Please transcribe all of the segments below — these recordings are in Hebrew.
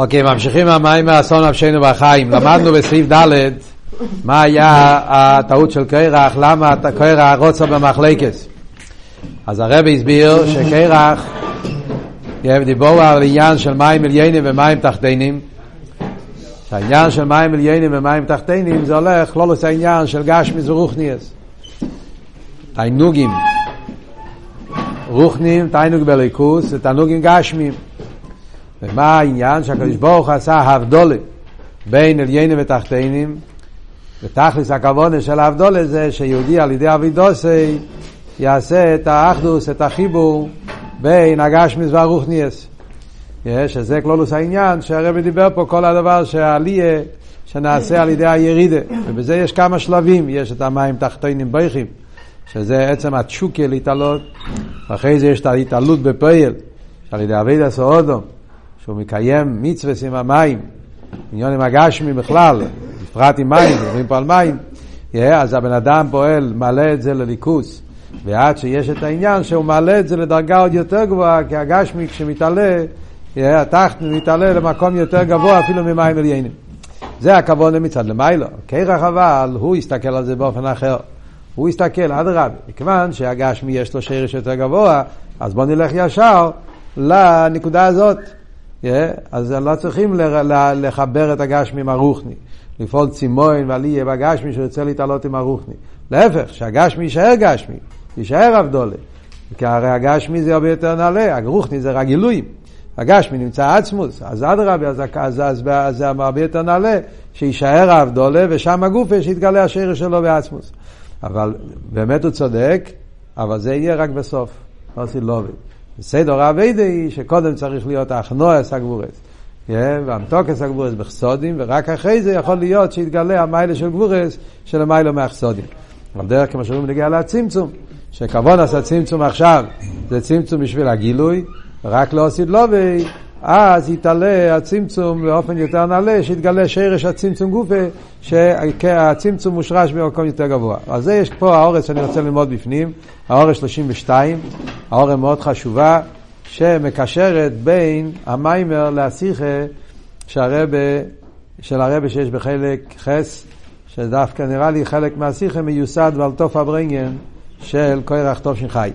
אוקיי, ממשיכים מהמים מהאסון נפשנו בחיים. למדנו בסעיף ד' מה היה הטעות של קרח, למה קרח רוצה במחלקס. אז הרב הסביר שקרח, דיבור על עניין של מים עליינים ומים תחתינים. שהעניין של מים עליינים ומים תחתינים זה הולך לא לזה העניין של גשמיס ורוחניאס. תענוגים. רוחנים, תענוג בליכוס, זה תענוגים גשמים. ומה העניין? שהקדוש ברוך עשה הבדולה בין עליינים ותחתינים, ותכלס הכוונה של ההבדולה זה שיהודי על ידי אבידוסי יעשה את האחדוס, את החיבור בין הגשמיס והרוחניאס. שזה כלולוס העניין שהרבי דיבר פה כל הדבר שהעלייה שנעשה על ידי הירידה ובזה יש כמה שלבים יש את המים תחתינים ביכים שזה עצם התשוקה להתעלות ואחרי זה יש את ההתעלות בפועל שעל ידי אבי דסו אודום שהוא מקיים מצווה עם המים, עניון עם הגשמי בכלל, בפרט עם מים, מדברים פה על מים, yeah, אז הבן אדם פועל, מעלה את זה לליכוס, ועד שיש את העניין שהוא מעלה את זה לדרגה עוד יותר גבוהה, כי הגשמי כשמתעלה, yeah, התחת מתעלה למקום יותר גבוה אפילו ממים עליינים. זה הכבוד מצד למיילו. כרך אבל, הוא יסתכל על זה באופן אחר. הוא יסתכל, אדרבה, מכיוון שהגשמי יש לו שרש יותר גבוה, אז בואו נלך ישר לנקודה הזאת. אז לא צריכים לחבר את הגשמי עם הרוחני, לפעול צימוין ועלייה בגשמי שרוצה להתעלות עם הרוחני. להפך, שהגשמי יישאר גשמי, יישאר אבדולה. כי הרי הגשמי זה הרבה יותר נעלה, הרוחני זה רק גילויים. הגשמי נמצא עצמוס, אז אדרבה, אז, אז, אז, אז הרבה יותר נעלה, שיישאר האבדולה, ושם הגופה שיתגלה השרש שלו בעצמוס. אבל באמת הוא צודק, אבל זה יהיה רק בסוף, לא סילובי. בסדר האביידה היא שקודם צריך להיות האחנועס הגבורס. והמתוקס הגבורס בחסודים, ורק אחרי זה יכול להיות שיתגלה המיילה של גבורס של המיילה מהחסודים. אבל דרך כמו שאומרים נגיע לצמצום, עשה צמצום עכשיו, זה צמצום בשביל הגילוי, רק לא עשית לובי, אז יתעלה הצמצום באופן יותר נעלה, שיתגלה שרש הצמצום גופה, שהצמצום מושרש במקום יותר גבוה. אז זה יש פה האורס שאני רוצה ללמוד בפנים, האורס 32, האורס מאוד חשובה, שמקשרת בין המיימר להשיחה שהרבה, של הרבה שיש בחלק חס, שדווקא נראה לי חלק מהשיחה מיוסד ועל תוף הברנגן של קורח טוב שחי.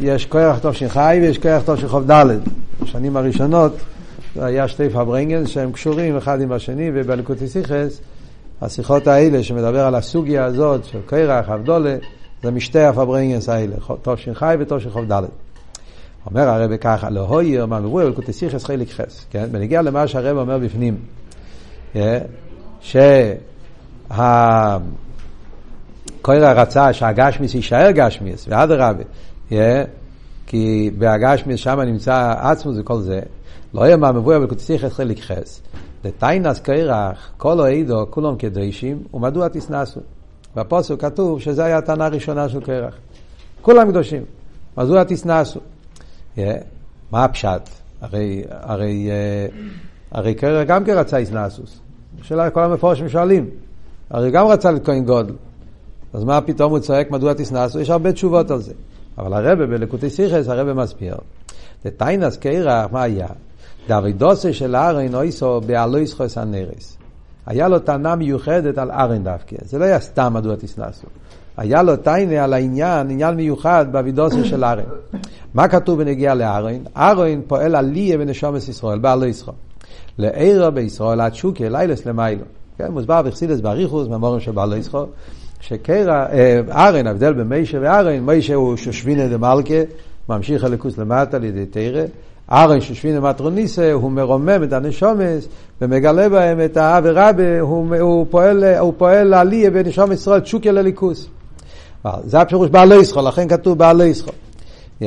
יש כוח טוב שחי ויש של חוב ד'. בשנים הראשונות היה שתי פברנגן שהם קשורים אחד עם השני ובלקוטי סיכס השיחות האלה שמדבר על הסוגיה הזאת של קרח, אבדולה, זה משתי הפברנגנס האלה, טוב שחי וטוב של חוב ד'. אומר הרב ככה, לא הויר, מה מבואי, אלקוטי סיכס חיליק חס, כן? בנגיע למה שהרב אומר בפנים, שה... קוירה רצה שהגשמיס יישאר גשמיס, ואדרבה, Yeah, כי בהגשמיס שם נמצא עצמוס וכל זה. לא יהיה מה מבואר בקוציסיך חלק חס. לטיינס קרח, כל העידו, כולם קדושים, ומדוע תסנסו? בפוסק כתוב שזה היה הטענה הראשונה של קרח. כולם קדושים, מדוע? Yeah, מה הפשט? הרי, הרי, uh, הרי קרח גם כן רצה איסנסוס. שאלה כל המפורשים שואלים. הרי גם רצה לכהן גודל. אז מה פתאום הוא צועק מדוע תסנסו? יש הרבה תשובות על זה. אבל הרבה בלקוטי סיכס, הרבה מסביר. לטיינס קרח, מה היה? דאבידוסי של ארן אויסו באלויס חוס הנרס. היה לו טענה מיוחדת על ארן דווקא. זה לא היה סתם מדוע תסנסו. היה לו טיינה על העניין, עניין מיוחד באבידוסי של ארן. מה כתוב בנגיע לארן? ארן פועל עליה בנשומת ישראל, בעלו ישראל. לעירו בישראל עד שוקי, לילס למיילו. כן, מוסבר בחסידס באריכוס, ממורים של בעלו ישראל. שקרע, ארן, ההבדל בין מיישה וארן, מיישה הוא שושבינה דמלכה, ממשיך הליכוס למטה על ידי תרא, ארן שושבינה מטרוניסה, הוא מרומם את הנשומס ומגלה בהם את האב ורבה, הוא, הוא פועל, הוא פועל עליה בנשום ישראל תשוקיה לליכוס. זה הפירוש בעלי ישחול, לכן כתוב בעלי ישחול. Yeah.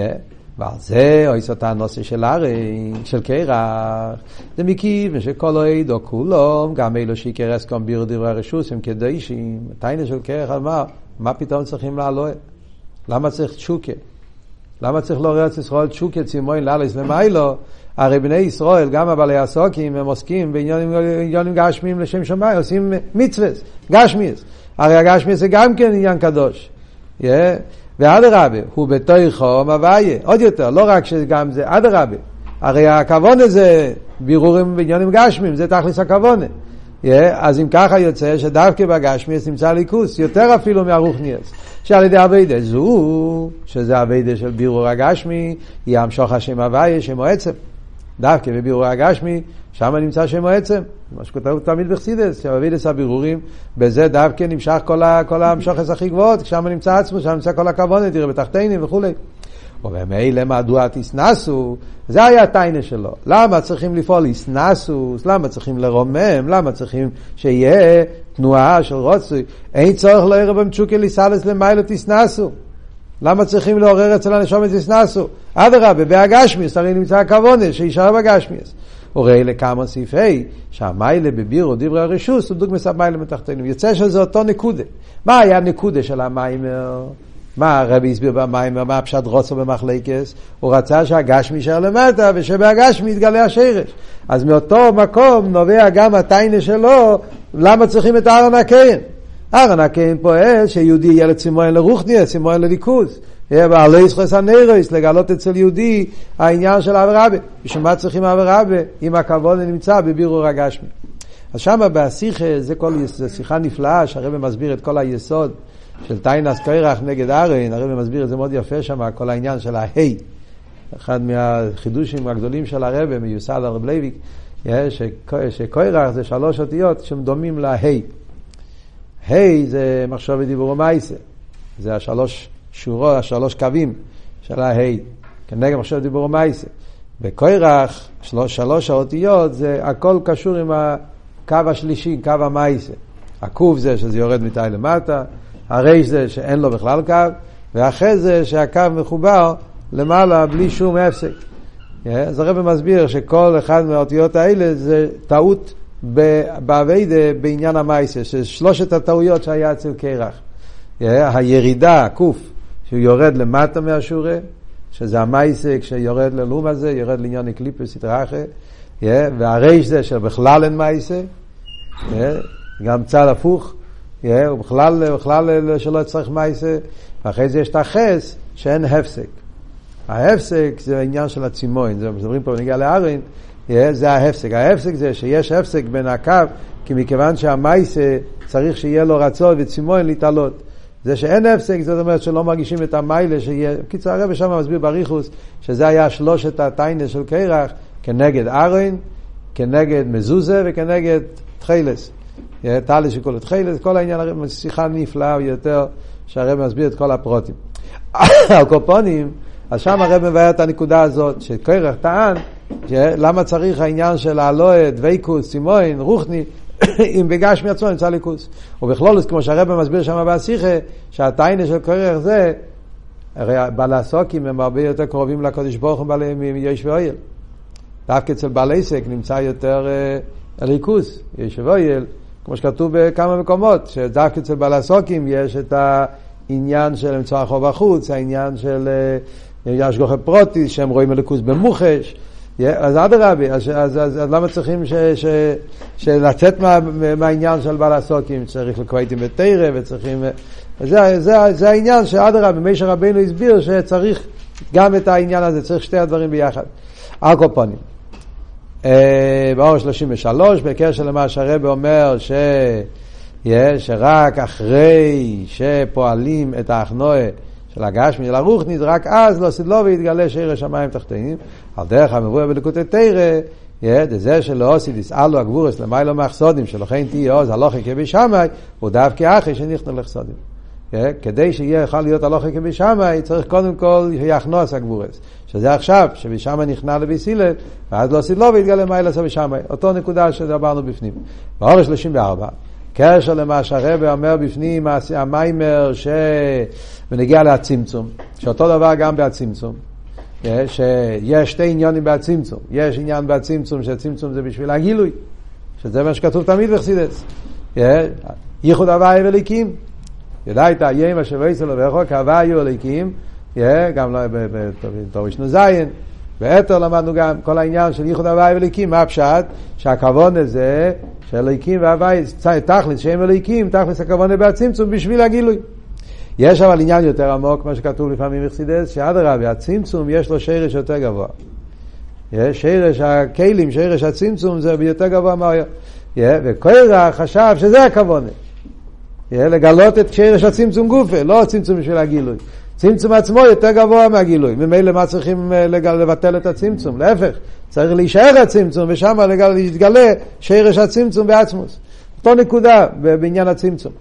ועל זה אויס אותה הנושא של ארן, של קרח, זה מכיוון שכל אוהד או כולום, גם אלו שיקר אסקום ביר דברי רשוס הם קדושים, טיינה של קרח אמר, מה פתאום צריכים לעלות? למה צריך תשוקה? למה צריך לעורר את ישראל תשוקה צימוין לאלס ומיילו? הרי בני ישראל, גם הבעלי הסוקים, הם עוסקים בעניינים גשמיים לשם שמיים, עושים מצווה, גשמיס. הרי הגשמיס זה גם כן עניין קדוש. Yeah. ואדרבה, הוא בתוכו מוויה, עוד יותר, לא רק שגם זה, אדרבה, הרי הכוון הזה, בירורים בעניינים גשמים, זה תכלס הכוונה. אז אם ככה יוצא שדווקא בגשמיאס נמצא ליכוס, יותר אפילו מהרוחניאס, שעל ידי אביידה זו, שזה אביידה של בירור הגשמי, היא המשוך השם הוויה, שם העצם. דווקא בבירור הגשמי, שם נמצא שם העצם. מה שכתוב תמיד בחסידס, שאביידס הבירורים, בזה דווקא נמשך כל, כל המשוכס הכי גבוהות, שם נמצא עצמו, שם נמצא כל הכבוד, תראה בתחתינים וכולי. וממילא מדוע תסנסו, זה היה הטיינה שלו. למה צריכים לפעול איסנסוס? למה צריכים לרומם? למה צריכים שיהיה תנועה של רוצוי? אין צורך לערב במצ'וקי ליסלס למיילו תסנסו. למה צריכים לעורר אצל הנשום את תסנסו? אדרבה, בהגשמיס, הרי נמצא הכוונה, שישאר בגשמיס. הרי לכמה סעיפי, שהמיילה בבירו דברי הרשוס הוא דוגמס המיילה מתחתנו. יוצא שזה אותו נקודה. מה היה הנקודה של המיימר? מה הרבי הסביר במים, מה הפשט רוצו במחלקס? הוא רצה שהגשמי יישאר למטה ושבהגשמי יתגלה השרש. אז מאותו מקום נובע גם הטיינה שלו, למה צריכים את אהרון הקרן? אהרון הקרן פועל שיהודי יהיה לצימון לרוחניה, צימון לליכוז. בעלי ישחס הנרויס, לגלות אצל יהודי העניין של אב רבי. בשביל מה צריכים אב רבי אם הכבוד נמצא בבירור הגשמי? אז שמה בשיחה, זה, כל, זה שיחה נפלאה שהרבא מסביר את כל היסוד. של טיינס קיירח נגד ארן, הרב מסביר את זה מאוד יפה שם, כל העניין של ההי. אחד מהחידושים הגדולים של הרב, מיוסד הרב לייביק, שקוירח זה שלוש אותיות שדומים להי. ה' זה מחשוב ודיבור ומייסה. זה השלוש שורות, השלוש קווים של ההי. כנגד מחשוב ודיבור ומייסה. בקוירח, שלוש, שלוש האותיות, זה הכל קשור עם הקו השלישי, קו המייסה. הקוף זה שזה יורד מתאי למטה, הרי זה שאין לו בכלל קו, ואחרי זה שהקו מחובר למעלה בלי שום הפסק. אז הרב מסביר שכל אחד מהאותיות האלה זה טעות באביידה בעניין המייסה, ששלושת הטעויות שהיה אצל קרח. הירידה, הקוף, שהוא יורד למטה מהשורה, שזה המייסה, כשיורד ללום הזה, יורד לעניין אקליפוס יתרחה, והריש זה שבכלל אין מייסה, גם צד הפוך, הוא בכלל, בכלל שלא צריך מייסה, ואחרי זה יש את החס שאין הפסק. ההפסק זה העניין של הצימון, זה מדברים פה בנגיע לארין, זה ההפסק. ההפסק זה שיש הפסק בין הקו, כי מכיוון שהמייסה צריך שיהיה לו רצון וצימון להתעלות. זה שאין הפסק, זאת אומרת שלא מרגישים את המיילה שיהיה. בקיצור, הרב שם מסביר בריחוס, שזה היה שלושת הטיינה של קרח, כנגד ארין, כנגד מזוזה וכנגד תחילס. טלי שכל התחילת, כל העניין, שיחה נפלאה יותר, שהרב מסביר את כל הפרוטים. על קופונים, אז שם הרב מבאר את הנקודה הזאת, שקרח טען, למה צריך העניין של הלואה, דבייקוס, צימוין, רוחני, אם בגש מעצמו נמצא ליכוס. ובכלולוס, כמו שהרב מסביר שם בשיחה, שהטיינה של קרח זה, הרי בעלי הסוקים הם הרבה יותר קרובים לקודש ברוך הוא מיש ואויל. דווקא אצל בעלי עסק נמצא יותר ליכוס, יש ואויל. כמו שכתוב בכמה מקומות, שדווקא אצל בעל הסוקים יש את העניין של אמצע החוב החוץ, העניין של אה, פרוטיס, שהם רואים אלוקוס במוחש. אז אדרבה, אז, אז, אז, אז למה צריכים ש, ש, שלצאת מה, מהעניין של בעל הסוקים? צריך לקווייטים בתרא וצריכים... זה, זה, זה העניין שאדרבה, מישר רבינו הסביר שצריך גם את העניין הזה, צריך שתי הדברים ביחד. אה, באור 33, בקשר למה שהרבא אומר ש... שרק אחרי שפועלים את האחנואה של הגשמי לרוחניס, רק אז לא סדלו ויתגלה שיר השמיים תחתינים, על דרך המבואר בלקוטי תרא, זה שלא עשי תסעלו הגבורס למיילו מאחסודים, שלכן תהיה עוז הלוכי כבשמאי, הוא דווקא אחרי שנכנע לחסודים. כדי שיהיה יכול להיות הלוכי כבשמאי, צריך קודם כל יחנוס הגבורס. שזה עכשיו, שבשמה נכנע לביס הלל, ואז לא עשית לו והתגלה מה אלעשה בשמה. אותו נקודה שדיברנו בפנים. באור 34, קשר למה שהרבא אומר בפנים, המיימר שבנגיע להצמצום, שאותו דבר גם בהצמצום. שיש שתי עניונים בהצמצום. יש עניין בהצמצום, שהצמצום זה בשביל הגילוי, שזה מה שכתוב תמיד בחסידס. ייחוד הוואי וליקים. ידעת, יהיה אשר ויסלו ורחוק, הוואי וליקים. גם לא בתור ישנו זין, באתר למדנו גם כל העניין של ייחוד הוואי וליקים, מה הפשט? הזה שאליקים והוואי, תכלס שהם אליקים, תכלס הכוון בהצמצום בשביל הגילוי. יש אבל עניין יותר עמוק, מה שכתוב לפעמים בחסידס, שאדרבה, הצמצום יש לו שרש יותר גבוה. שרש הכלים, שרש הצמצום זה יותר גבוה מהאויר. וקוירה חשב שזה הכוונה. לגלות את שרש הצמצום גופה, לא הצמצום בשביל הגילוי. צמצום עצמו יותר גבוה מהגילוי. ממילא מה צריכים אה, לבטל את הצמצום? להפך, צריך להישאר הצמצום, ושם יתגלה שרש הצמצום בעצמוס. אותו נקודה בעניין הצמצום.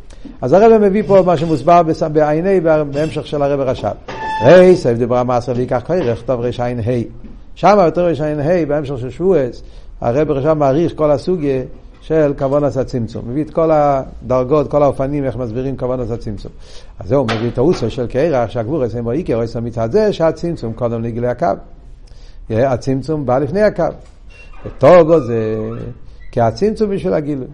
אז הרב מביא פה מה שמוסבר בעיני בהמשך של הרב רש"ב. רי, סייב דיברה מעשר ויקח כרך, טוב רע"ה. שם יותר רע"ה, בהמשך של שבועס, הרב רש"ב מעריך כל הסוגיה של כוונס הצמצום. מביא את כל הדרגות, כל האופנים, איך מסבירים כוונס הצמצום. אז זהו, מביא את האוסו של קרח, שהגבור אצלם איקר, אצלם מצד זה, שהצמצום קודם לגלי הקו. הצמצום בא לפני הקו. וטובו זה כי הצמצום בשביל הגילוי.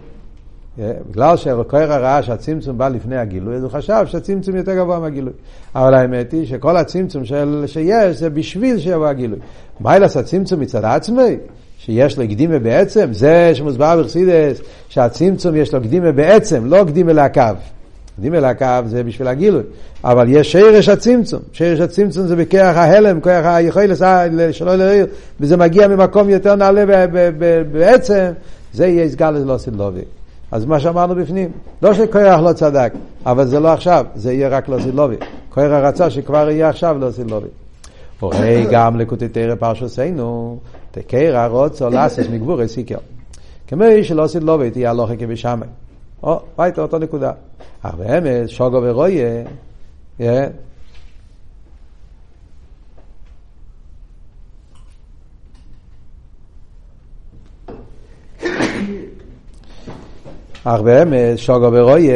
בגלל שכהר ראה שהצמצום בא לפני הגילוי, אז הוא חשב שהצמצום יותר גבוה מהגילוי. אבל האמת היא שכל הצמצום של, שיש זה בשביל שיבוא הגילוי. מה אלא הצמצום מצד עצמי? שיש לו קדימה בעצם, זה שמוסבר בחסידס, שהצמצום יש לו קדימה בעצם, לא קדימה לקו. קדימה לקו זה בשביל הגילוי, אבל יש שרש הצמצום, שרש הצמצום זה בכוח ההלם, כוח היכולת שלא להעיר, וזה מגיע ממקום יותר נעלה בעצם, זה יהיה סגל לא סילובי. אז מה שאמרנו בפנים, לא שכוח לא צדק, אבל זה לא עכשיו, זה יהיה רק לא סילובי. כוח הרצה שכבר יהיה עכשיו לא סילובי. הורי גם לקוטי תרא תקרא רוצו לאסס מגבורי סיקר. כמו שלא עשית לובי תהיה הלוכה כבשמי. או, ביתה אותו נקודה. אך באמת, שוגו ורויה, אך באמת, שוגו ורויה,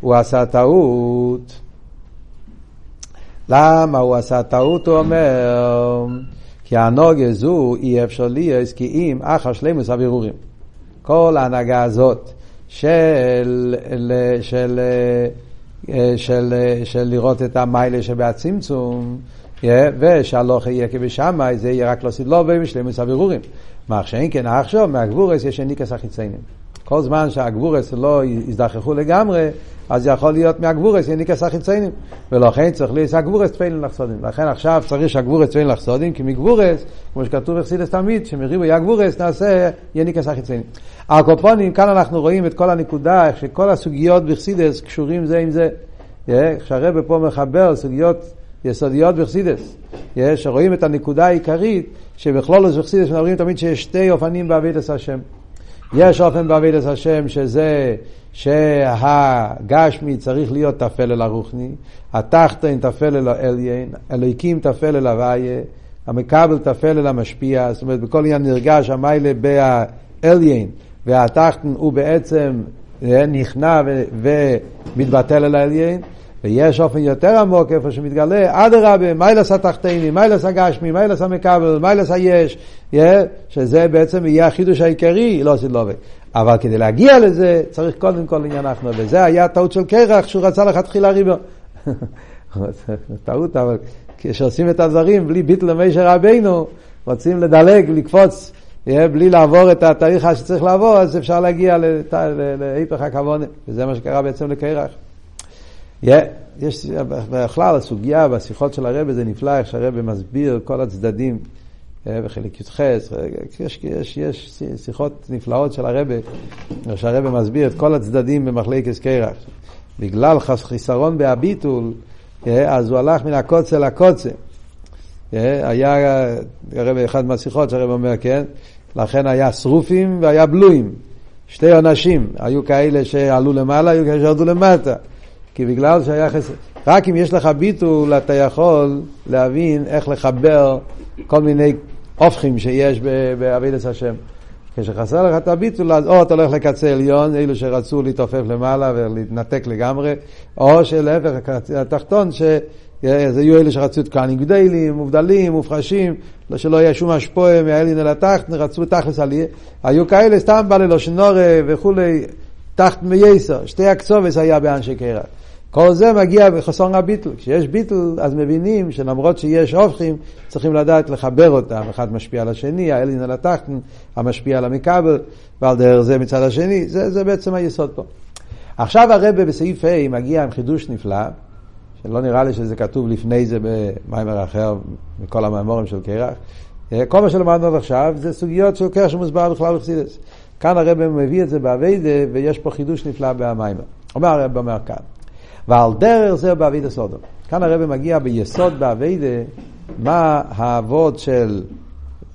הוא עשה טעות. למה הוא עשה טעות? הוא אומר, כי הנוגה זו אי אפשר להיות כי אם אחר שלימוס הבירורים. כל ההנהגה הזאת של, של, של, של, של לראות את המיילה שבהצמצום, ושהלוך יהיה כבשמאי, זה יהיה רק לא סדלובים ושלימוס הבירורים. מה שאין כן עכשיו, מהגבורס יש הניקס החיציינים. כל זמן שהגבורס לא יזדחכו לגמרי, אז יכול להיות מהגבורס יניקס החיציינים. ולכן צריך להיות הגבורס תפילין לחסודים. לכן עכשיו צריך שהגבורס תפילין לחסודים, כי מגבורס, כמו שכתוב בחסידס תמיד, שמריבו יהיה גבורס, נעשה יניקס החיציינים. הקופונים, כאן אנחנו רואים את כל הנקודה, איך שכל הסוגיות בחסידס קשורים זה עם זה. כשהרבא פה מחבר סוגיות יסודיות בחסידס, שרואים את הנקודה העיקרית, שבכלולוס בחסידס מדברים תמיד שיש שתי אופנים בעבידת השם. יש אופן בעבידת השם שזה שהגשמי צריך להיות תפל אל הרוחני, התחתן תפל אל האליין, אלוהיקים תפל אל הוויה, המקבל תפל אל המשפיע, זאת אומרת בכל עניין נרגש המיילה באליין, והתחתן הוא בעצם אה, נכנע ומתבטל אל האליין. ויש אופן יותר עמוק איפה שמתגלה, אדרבה, מיילס התחתני, מיילס הגשמי, מיילס המקבל, מיילס היש, שזה בעצם יהיה החידוש העיקרי, לא לובה. אבל כדי להגיע לזה, צריך קודם כל עניין אנחנו, וזה היה טעות של קרח, שהוא רצה לכתחילה ריבו. טעות, אבל כשעושים את הדברים בלי ביטל למישר רבינו, רוצים לדלג, לקפוץ, בלי לעבור את התהליך שצריך לעבור, אז אפשר להגיע להיפך הכוונה, וזה מה שקרה בעצם לקרח. יש בכלל הסוגיה בשיחות של הרבי זה נפלא איך שהרבי מסביר כל הצדדים בחלק י"ח, יש, יש, יש שיחות נפלאות של הרבי, שהרבי מסביר את כל הצדדים במחלקת קרח. בגלל חיסרון בהביטול, אז הוא הלך מן הקוצה לקוצה. היה, הרבי, אחד מהשיחות שהרבי אומר, כן, לכן היה שרופים והיה בלויים. שתי עונשים, היו כאלה שעלו למעלה, היו כאלה שירדו למטה. כי בגלל שהיה רק אם יש לך ביטול אתה יכול להבין איך לחבר כל מיני הופכים שיש בעבידת השם. כשחסר לך את הביטול, אז או אתה הולך לקצה עליון, אלו שרצו להתעופף למעלה ולהתנתק לגמרי, או שלהפך, התחתון, שזה יהיו אלה שרצו את כהנים גדלים, מובדלים, מופרשים, שלא יהיה שום השפועה מהאלין אל התחתן, רצו תכלס עליה. היו כאלה סתם ללושנורה וכולי, תחת מייסר, שתי הקצובס היה באנשי קרח. כל זה מגיע בחסון הביטל. כשיש ביטל, אז מבינים שלמרות שיש הופכים, צריכים לדעת לחבר אותם. אחד משפיע על השני, האלין על התחתן, המשפיע על המכבל, ועל דרך זה מצד השני. זה, זה בעצם היסוד פה. עכשיו הרבה בסעיף ה' מגיע עם חידוש נפלא, שלא נראה לי שזה כתוב לפני זה במיימר אחר, מכל המאמורים של קרח. כל מה שלמדנו עד עכשיו זה סוגיות של קשר שמוסבר בכלל בחסידס. כאן הרב מביא את זה באביידה, ויש פה חידוש נפלא במיימר. אומר הרב אומר כאן, ועל דרך זה באביידה סודום. כאן הרב מגיע ביסוד באביידה, מה האבות של,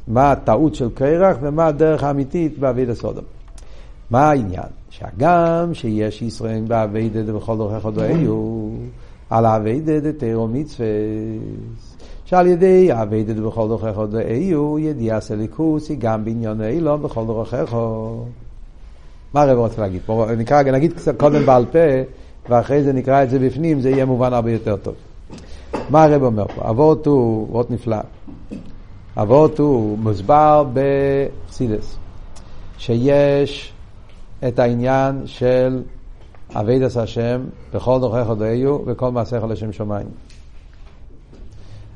מה הטעות של קרח ומה הדרך האמיתית באביידה סודום. מה העניין? שהגם שיש ישראל באביידה בכל דרכי חודאיו, על האביידה דתירו מצווה, שעל ידי האביידה בכל דרכי חודאיו, ידיעה סליקוס היא גם בעניין אילון בכל דרכי מה הרב רוצה להגיד פה? נקרא, נגיד קודם בעל פה, ואחרי זה נקרא את זה בפנים, זה יהיה מובן הרבה יותר טוב. מה הרב אומר פה? אבות הוא, אבות נפלא. אבות הוא מוסבר בחסידס, שיש את העניין של אבידס השם בכל דרכי חודאיו וכל מעשיך לשם שמיים.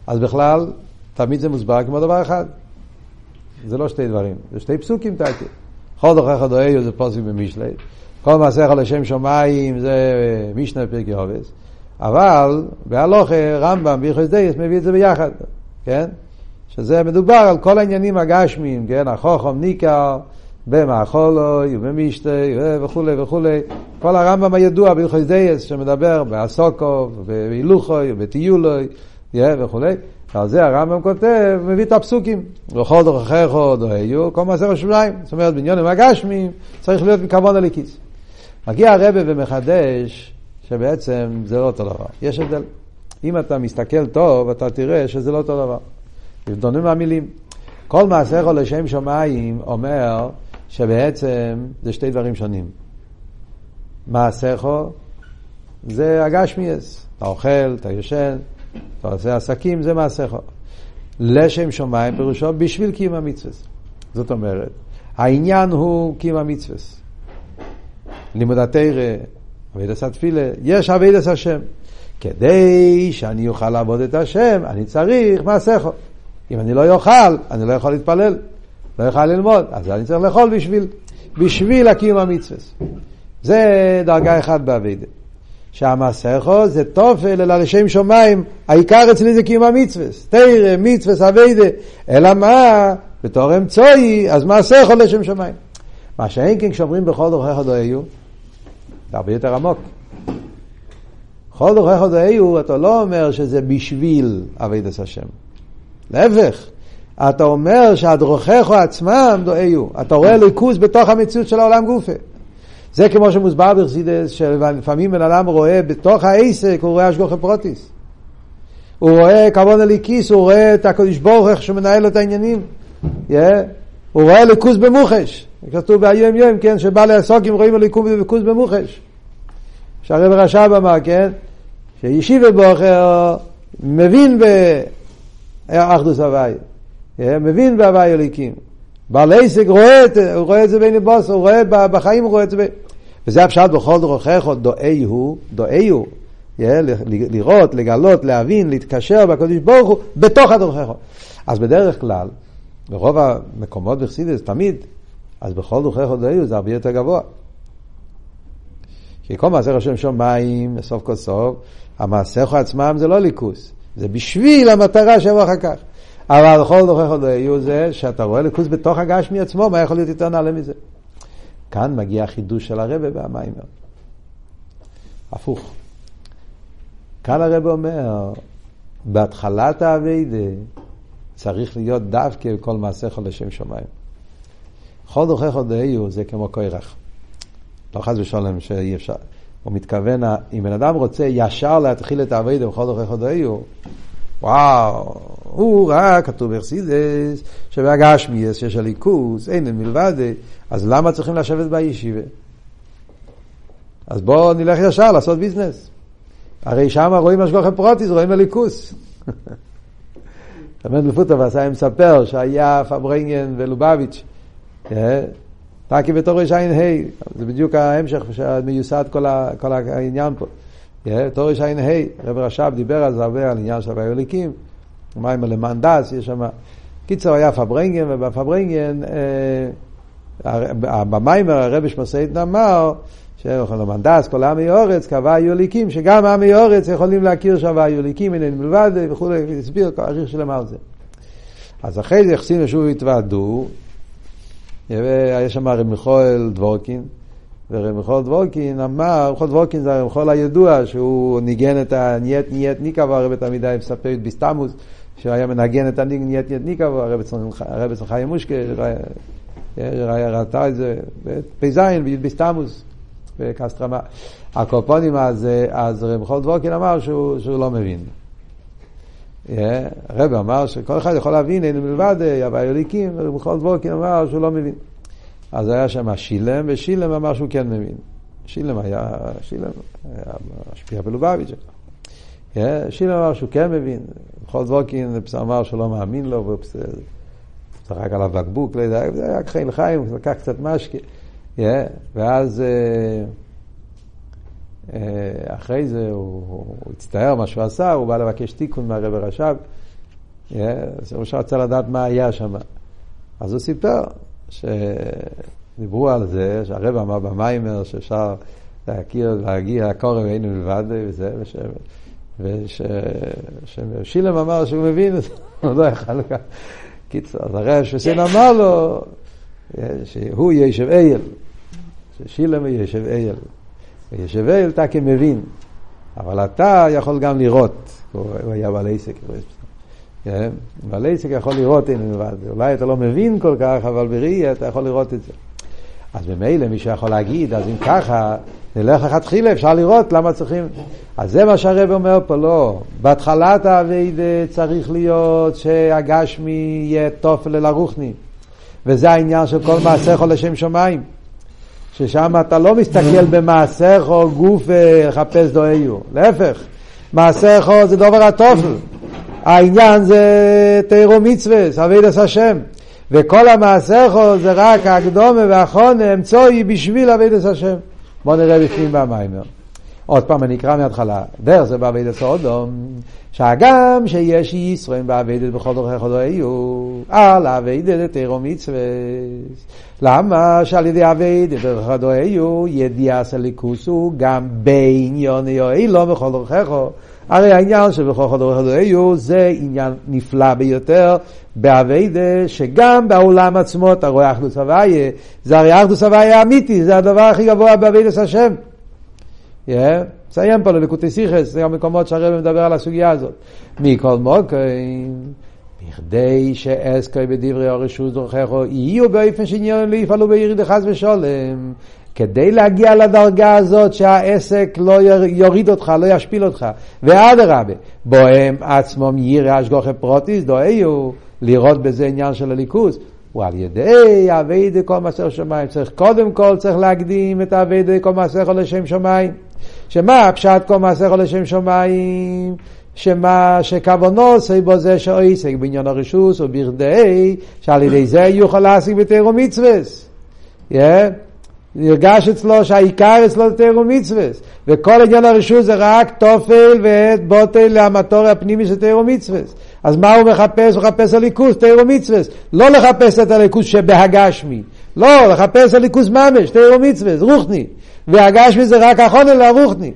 אז בכלל, תמיד זה מוסבר כמו דבר אחד. זה לא שתי דברים, זה שתי פסוקים תקי. כל דרכי חודאיו זה פוסק במשלי, כל מעשיך לשם שמיים זה משנה פרקי עובס. אבל בהלוכה רמב"ם ביחס דייס מביא את זה ביחד, כן? שזה מדובר על כל העניינים הגשמיים, כן? החוכם ניקר, במאכולוי ובמשתי וכולי וכולי. כל הרמב"ם הידוע ביחס דייס שמדבר באסוקוב, בהילוכוי ובטיולוי וכולי. על זה הרמב"ם כותב, מביא את הפסוקים. וכל דרכיך דוהיו, כל מעשר השוליים. זאת אומרת, בעניינים הגשמיים צריך להיות מכוון הליקיס. מגיע הרבה ומחדש שבעצם זה לא אותו דבר. יש הבדל. אם אתה מסתכל טוב, אתה תראה שזה לא אותו דבר. הבדונים מהמילים. כל מעשיך לשם שמיים אומר שבעצם זה שתי דברים שונים. מעשיך זה הגשמיאס. אתה אוכל, אתה ישן, אתה עושה עסקים, זה מעשיך. לשם שמיים פירושו בשביל קיום המצווה. זאת אומרת, העניין הוא קיום המצווה. לימוד התרא, אבידס התפילה, יש אבידס השם. כדי שאני אוכל לעבוד את השם, אני צריך מעשיכו. אם אני לא אוכל, אני לא יכול להתפלל, לא יכול ללמוד, אז אני צריך לאכול בשביל, בשביל הקיום המצווה. זה דרגה אחת באבידה. שהמסכו זה תופל אלא לשם שמיים, העיקר אצלי זה קיום המצווה. תרא, מצווה, אבידה. אלא מה? בתור אמצעי, אז מסכו לשם שמיים. מה שאין כן כשאומרים בכל דרכיך דואיו, זה הרבה יותר עמוק. כל דרכיך דואיו, אתה לא אומר שזה בשביל אבידת השם. להפך, אתה אומר שהדרכיך עצמם דואיו. אתה רואה ליכוז בתוך המציאות של העולם גופה. זה כמו שמוסבר בחסידס, שלפעמים בן אדם רואה בתוך העסק, הוא רואה השגוחי פרוטיס. הוא רואה כבוד הליקיס, הוא רואה את הקדוש ברוך איך שהוא מנהל את העניינים. Yeah. הוא רואה ליכוז במוחש. כתוב ביום יום, כן, שבא לעסוק אם רואים ליכוז במוחש. שהרב רש"ב אמר, כן, שישיבה בוחר מבין באחדוס הוואי, מבין בהוואי אליקים. בעל עסק רואה את זה, הוא רואה את זה בין הבוס, הוא רואה בחיים, הוא רואה את זה בין... וזה הפשט בכל דרכיך, דואי הוא, דואי הוא, לראות, לגלות, להבין, להתקשר בקדוש ברוך הוא, בתוך הדרכיך. אז בדרך כלל, ברוב המקומות בחסידס, תמיד, אז בכל דרכיך דואי הוא זה הרבה יותר גבוה. כי כל מעשה רשום שמיים, סוף כל סוף, המעשיך עצמם זה לא ליכוס, זה בשביל המטרה שיבוא אחר כך. אבל כל דוכך יהיו זה שאתה רואה ליכוס בתוך הגשמי עצמו, מה יכול להיות יותר נעלה מזה? כאן מגיע החידוש של הרבה והמיימר. הפוך. כאן הרבה אומר, בהתחלת האביידה צריך להיות דווקא כל מעשיך לשם שמיים. כל דוכך יהיו זה כמו קוירח. לא חס ושלום שאי אפשר. הוא מתכוון, אם בן אדם רוצה ישר להתחיל את האביידה בכל דרכי חודאיו, וואו, הוא ראה, כתוב בחסידס, שבהגשמיאס שיש הליכוס, אין מלבד, אז למה צריכים לשבת בישיבה? אז בואו נלך ישר לעשות ביזנס. הרי שם רואים השגוחי פרוטיס, רואים הליכוס. רבי לפוטוב עשה מספר שהיה פברנגן ולובביץ', אה? טקי בתור רע"ה, זה בדיוק ההמשך שמיוסד כל, העניין פה. תור רע"ה, רב רש"ב דיבר על זה הרבה, על עניין של הווי הליקים, מים למען דס, יש שם... קיצר היה פברנגן, ובפברנגן, אה, במיימר הרבי שמסעידן אמר, שלמען דס, כל עמי אורץ, כהווי הליקים, שגם עמי אורץ יכולים להכיר שהווי הליקים, איננו מלבד וכולי, הסביר, אריך שלם על זה. אז אחרי זה יחסים שוב התוועדו, יש שם רב מיכואל דבורקין, ורב מיכואל דבורקין אמר, רב מיכואל דבורקין זה הרב מיכואל הידוע, שהוא ניגן את הנייט נייט ניקבו, הרב תלמידי מספר את ביסטמוס, שהיה מנגן את הנייט נייט ניקבו, הרב חיים מושקה, ראתה את זה, פ"ז, ביסטמוס, בקסטרמה. הקופונים, אז, אז רב מיכואל דבורקין אמר שהוא, שהוא לא מבין. הרב אמר שכל אחד יכול להבין, אין מלבד הווי אליקים, ובכל דבורקין אמר שהוא לא מבין. אז היה שם שילם, ושילם אמר שהוא כן מבין. שילם היה, שילם היה משפיע בלובביץ'. שילם אמר שהוא כן מבין. בכל דבורקין אמר לא מאמין לו, והוא צחק עליו בקבוק, לא יודע, זה היה חיים לחיים, לקח קצת משקה. ואז... אה, אחרי זה הוא, הוא הצטער מה שהוא עשה, הוא בא לבקש תיקון מהרב הרש"ב, אז הוא רצה לדעת מה היה שם. אז הוא סיפר שדיברו על זה, שהרב אמר במיימר שאפשר להכיר, להגיע הקורא ואינו מלבד וזה, וש... ושילם אמר שהוא מבין את זה, הוא לא יכל כך. קיצור, אז הרב שסין אמר לו שהוא ישב אייל, ששילם ישב אייל. וישבל אתה כמבין, אבל אתה יכול גם לראות, הוא היה בעל עסק, כן? בעל עסק יכול לראות אין לבד, אולי אתה לא מבין כל כך, אבל בראי אתה יכול לראות את זה. אז ממילא מישהו יכול להגיד, אז אם ככה, נלך לכתחילה, אפשר לראות למה צריכים... אז זה מה שהרב אומר פה, לא. בהתחלת האביידה צריך להיות שהגשמי יהיה תופל אל הרוחני. וזה העניין של כל מעשיך לשם שמיים. ששם אתה לא מסתכל במעשיך או גוף לחפש אה, דואיו, להפך, מעשיך זה דובר התופל, העניין זה תירו מצווה, אבידס השם, וכל המעשיך זה רק הקדומה והחונה אמצואי בשביל אבידס השם. בואו נראה בפנים במיימר. עוד פעם אני אקרא מההתחלה. דרך זה בעבידת סודום, שהגם שיש ישרואים בעבידת בכל דרכי חודו היו, על עבידת תירו מצווה. למה שעל ידי עבידת דרך חודו היו, ידיעה סליקוס הוא גם בעניון יואי לא בכל דרכי הרי העניין של בכל חודו חודו היו זה עניין נפלא ביותר בעבידה שגם בעולם עצמו אתה רואה אחדוס הוויה, זה הרי אחדוס הוויה האמיתי, זה הדבר הכי גבוה בעבידת השם. נסיים פה ללקוטי סיכס, זה המקומות שהרב מדבר על הסוגיה הזאת. מכל מוקרים, בכדי שאסקוי בדברי הרשות דרכךו, יהיו באופן שעניין לא יפעלו ביריד חס ושולם. כדי להגיע לדרגה הזאת שהעסק לא יוריד אותך, לא ישפיל אותך. ואדרבה, בוהם עצמם ירא אשגוכי פרוטיס, דואיו, לראות בזה עניין של הליכוז. ועל ידי אבי דקו מסך שמיים. צריך קודם כל צריך להקדים את אבי דקו מסך לשם שמיים. שמה פשט כל מעשיך לשם שמיים, שמה שכוונו עושה בו זה שעסק בעניין הרשוס ובכדי שעל ידי זה יוכל להשיג בתירו מצווס. נרגש אצלו שהעיקר אצלו זה תירו מצווס. וכל עניין הרשות זה רק תופל ובוטל להמטורי הפנימי של תירו מצווס. אז מה הוא מחפש? הוא מחפש הליכוס, תירו מצווס. לא לחפש את הליכוס שבהגשמי. לא, לחפש הליכוס ממש, תירו מצווס, רוחני והגשמי זה רק אחרונה לארוכני.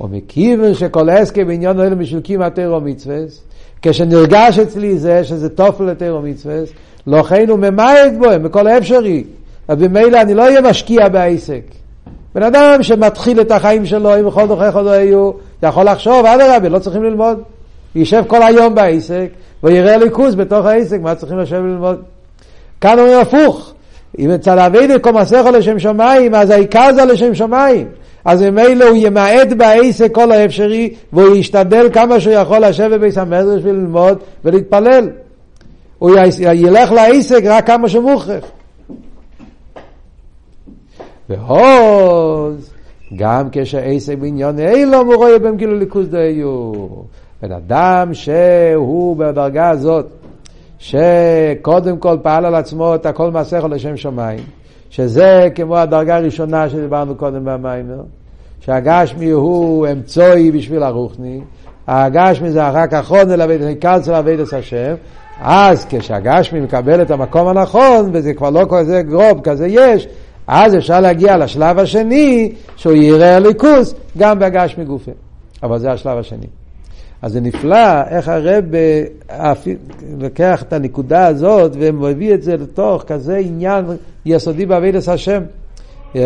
ומכיוון שכל עסקי בעניין האלה כמעט תירו מצווס, כשנרגש אצלי זה שזה תופל לתירו מצווס, לכן הוא ממעט בו, בכל האפשרי. אז במילא אני לא אהיה משקיע בעסק. בן אדם שמתחיל את החיים שלו, אם בכל דוחך עוד היו, יכול לחשוב, אדרבה, לא צריכים ללמוד. יישב כל היום בעסק, ויראה ליכוז בתוך העסק, מה צריכים לשבת ללמוד? כאן אומרים הפוך, אם אצל אבידי כל מעשיך לשם שמיים, אז העיקר זה לשם שמיים. אז ממילא הוא ימעט בעסק כל האפשרי, והוא ישתדל כמה שהוא יכול לשבת בביס המדרש וללמוד ולהתפלל. הוא ילך לעסק רק כמה שמוכרח. ועוז, גם כשעסק בעניין אילו מורואה בהם כאילו ליכוז דיו. בן אדם שהוא בדרגה הזאת, שקודם כל פעל על עצמו את הכל מעשיך לשם שמיים, שזה כמו הדרגה הראשונה שדיברנו קודם במיימר, שהגשמי הוא אמצעי בשביל הרוחני, הגשמי זה אחר כך חון אל אבידס, עיקר של אבידס השם, אז כשהגשמי מקבל את המקום הנכון, וזה כבר לא כזה גרוב, כזה יש, אז אפשר להגיע לשלב השני, שהוא יראה ליכוס גם בהגשמי גופה. אבל זה השלב השני. אז זה נפלא איך הרב לוקח את הנקודה הזאת ומביא את זה לתוך כזה עניין יסודי בעבידת השם. Yeah.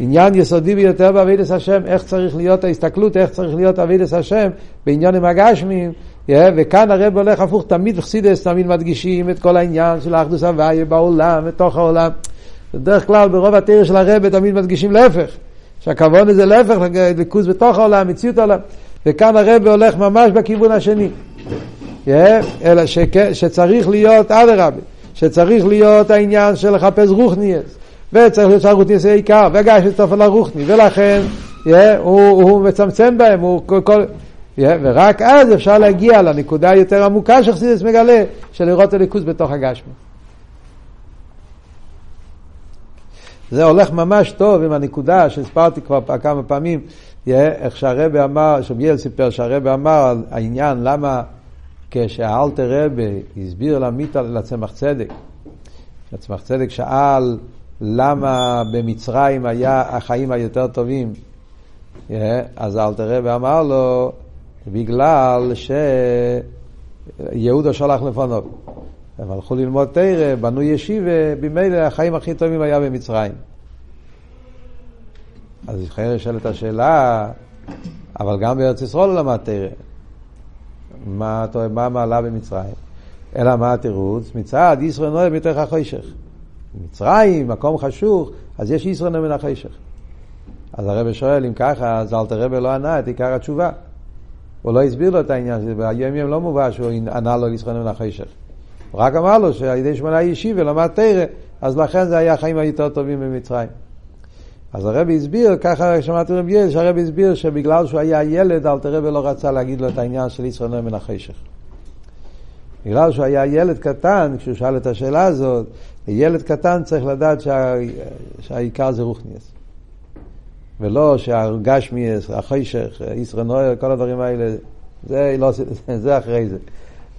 עניין יסודי ביותר בעבידת השם, איך צריך להיות ההסתכלות, איך צריך להיות עבידת השם בעניינים הגשמיים. Yeah, וכאן הרב הולך הפוך, תמיד חסידס תמיד מדגישים את כל העניין של האחדוס הוויה בעולם, בתוך העולם. בדרך כלל ברוב התרא של הרב תמיד מדגישים להפך, שהכוון זה להפך, ליכוז בתוך העולם, מציאות העולם. וכאן הרב הולך ממש בכיוון השני. Yeah, אלא שצריך להיות אדרבה, שצריך להיות העניין של לחפש רוחניאס, וצריך להיות שהרוחניאס יהיה עיקר, והגש לצטרף על הרוחני, ולכן yeah, הוא, הוא מצמצם בהם, הוא כל... yeah, ורק אז אפשר להגיע לנקודה היותר עמוקה שחסידס מגלה, של לראות הליכוז בתוך הגשמי. זה הולך ממש טוב עם הנקודה שהסברתי כבר כמה פעמים, איך שהרבה אמר, שביאל סיפר שהרבה אמר העניין למה כשהאלתר רבה הסביר למיטה לצמח צדק, הצמח צדק שאל למה במצרים היה החיים היותר טובים, אז האלתר רבה אמר לו בגלל שיהודה שלח לפניו. הם הלכו ללמוד תרא, בנו ישיבה, במילא החיים הכי טובים היה במצרים. אז חייב לשאול את השאלה, אבל גם בארץ ישראל הוא למד תרא. מה, מה מעלה במצרים? אלא מה התירוץ? מצד ישראל נוהב מתוך החושך. מצרים, מקום חשוך, אז יש ישראל מן החושך. אז הרב שואל, אם ככה, אז אל תרבה לא ענה את עיקר התשובה. הוא לא הסביר לו את העניין הזה, והיום יום לא מובא שהוא ענה לו לישראל מן החושך. הוא רק אמר לו שעל ידי שמונה ישיבה למד תרא, אז לכן זה היה החיים היותר טובים במצרים. אז הרבי הסביר, ככה שמעתי רבי יל, שהרבי הסביר שבגלל שהוא היה ילד, אל תרבי לא רצה להגיד לו את העניין של ישראל נוי מן החשך. בגלל שהוא היה ילד קטן, כשהוא שאל את השאלה הזאת, ילד קטן צריך לדעת שה... שהעיקר זה רוחניאס. ולא שהגשמיאס, החשך, ישראל נוי, כל הדברים האלה, זה, לא, זה אחרי זה.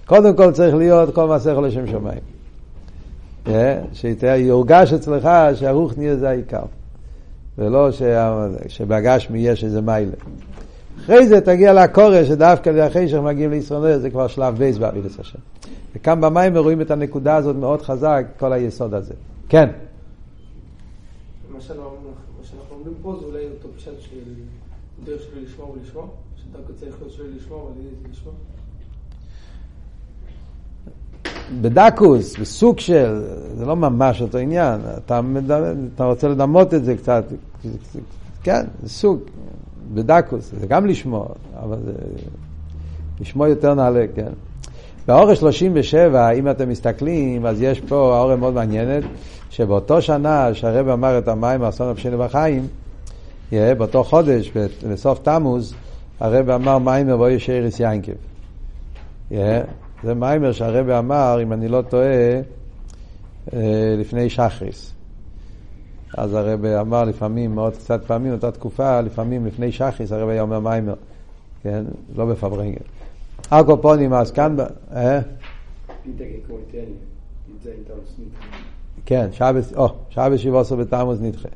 קודם כל צריך להיות כל מעשה יכול לשם שמיים. אה? שיורגש אצלך שהרוחניאס זה העיקר. ולא שבגשמי יש איזה מיילה. אחרי זה תגיע לקורא, שדווקא אחרי שאנחנו מגיעים לישראל, זה כבר שלב בייס בעבידת השם. וכאן במים רואים את הנקודה הזאת מאוד חזק, כל היסוד הזה. כן. מה שאנחנו אומרים פה זה אולי אותו פשט של דרך שלו לשמוע ולשמוע, שדווקא צריך להיות שלו לשמוע ועל ידי זה לשמוע. בדקוס, בסוג של, זה לא ממש אותו עניין, אתה, אתה רוצה לדמות את זה קצת, כן, זה סוג, בדקוס, זה גם לשמוע, אבל זה לשמוע יותר נעלה, כן. באורש 37, אם אתם מסתכלים, אז יש פה האורם מאוד מעניינת, שבאותו שנה שהרב אמר את המים האסון הפשינו בחיים, באותו חודש, בסוף תמוז, הרב אמר מים מבוא ישיירס יינקב. זה מיימר שהרבא אמר, אם אני לא טועה, אה, לפני שחריס. אז הרבא אמר לפעמים, מאוד קצת פעמים, אותה תקופה, לפעמים לפני שחריס, הרבא היה אומר מיימר, כן? לא בפברנגל. אקופונים, אז כאן, אה? כן, שבס שבעה עשר בתמוז נדחה.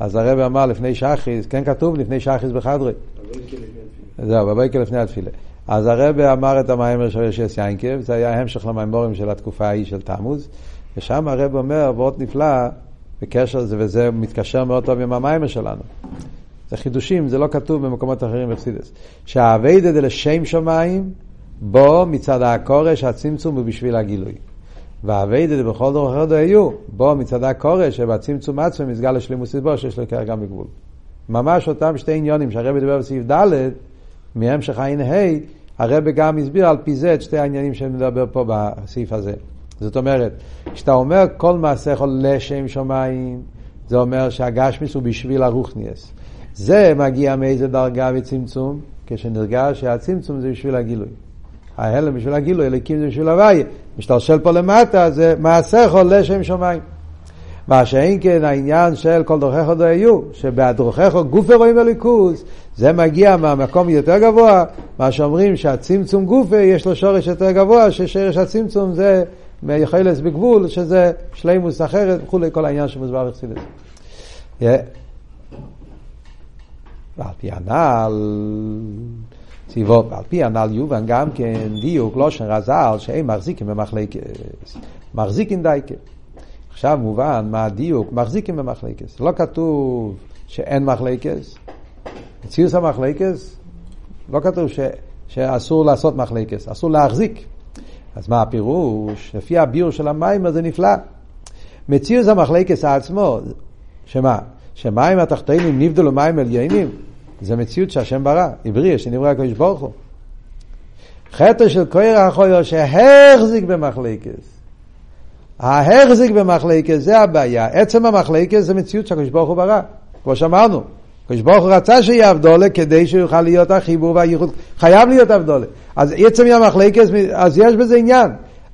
אז הרב אמר לפני שחריס, כן כתוב לפני שחריס בחדרי. זהו, בבוקר לפני התפילה. אז הרב אמר את המיימר של ישס יינקב, זה היה המשך למיימורים של התקופה ההיא של תמוז, ושם הרב אומר, ועוד נפלא, בקשר לזה, וזה מתקשר מאוד טוב עם המיימר שלנו. זה חידושים, זה לא כתוב במקומות אחרים בפסידס. שהאביידא דלשם שמיים, בו מצד הכורש הצמצום הוא בשביל הגילוי. והאביידא בכל דור אחר היו, בו מצד הכורש שבצמצום עצמו מסגל לשלימוס בו שיש לו כרגע בגבול. ממש אותם שתי עניונים שהרבי דיבר בסעיף ד', מהמשך עין ה', הרב גם הסביר על פי זה את שתי העניינים שאני מדבר פה בסעיף הזה. זאת אומרת, כשאתה אומר כל מעשה יכול לשם שמיים, זה אומר שהגשמיס הוא בשביל הרוחניאס. זה מגיע מאיזה דרגה וצמצום, כשנרגש שהצמצום זה בשביל הגילוי. ההלם בשביל הגילוי, אליקים זה בשביל הוויה. משתלשל פה למטה, זה מעשה יכול לשם שמיים. מה שאין כן העניין של כל דרכך עוד היו, שבדרכך גופי רואים בליכוז, זה מגיע מהמקום יותר גבוה, מה שאומרים שהצמצום גופי יש לו שורש יותר גבוה, ששרש הצמצום זה מיכולס בגבול, שזה שלימוס אחרת וכולי, כל העניין שמוסבר בחסידס. ועל פי הנ"ל, סיבוב, על פי הנ"ל יובן גם כן דיוק לא של רז"ל שהם מחזיקים במחלקת, מחזיקים דייקה. עכשיו מובן מה הדיוק, מחזיקים במחלקת. לא כתוב שאין מחלקת, ציוס המחלקת, לא כתוב ש, שאסור לעשות מחלקת, אסור להחזיק. אז מה הפירוש? לפי הביור של המים זה נפלא. מציוס המחלקת עצמו, שמה? שמים התחתונים נבדלו מים עליינים, זה מציאות שהשם ברא, עברי, שנברא הקדוש ברוך הוא. חטא של כהר החויר שהחזיק במחלקת. ההחזיק במחלקת זה הבעיה. עצם המחלקת זה מציאות שהקדוש ברוך הוא ברא, כמו שאמרנו. הקדוש ברוך הוא רצה שיהיה אבדולה כדי שיוכל להיות החיבור והייחוד. חייב להיות אבדולה. אז עצם המחלקת, אז יש בזה עניין.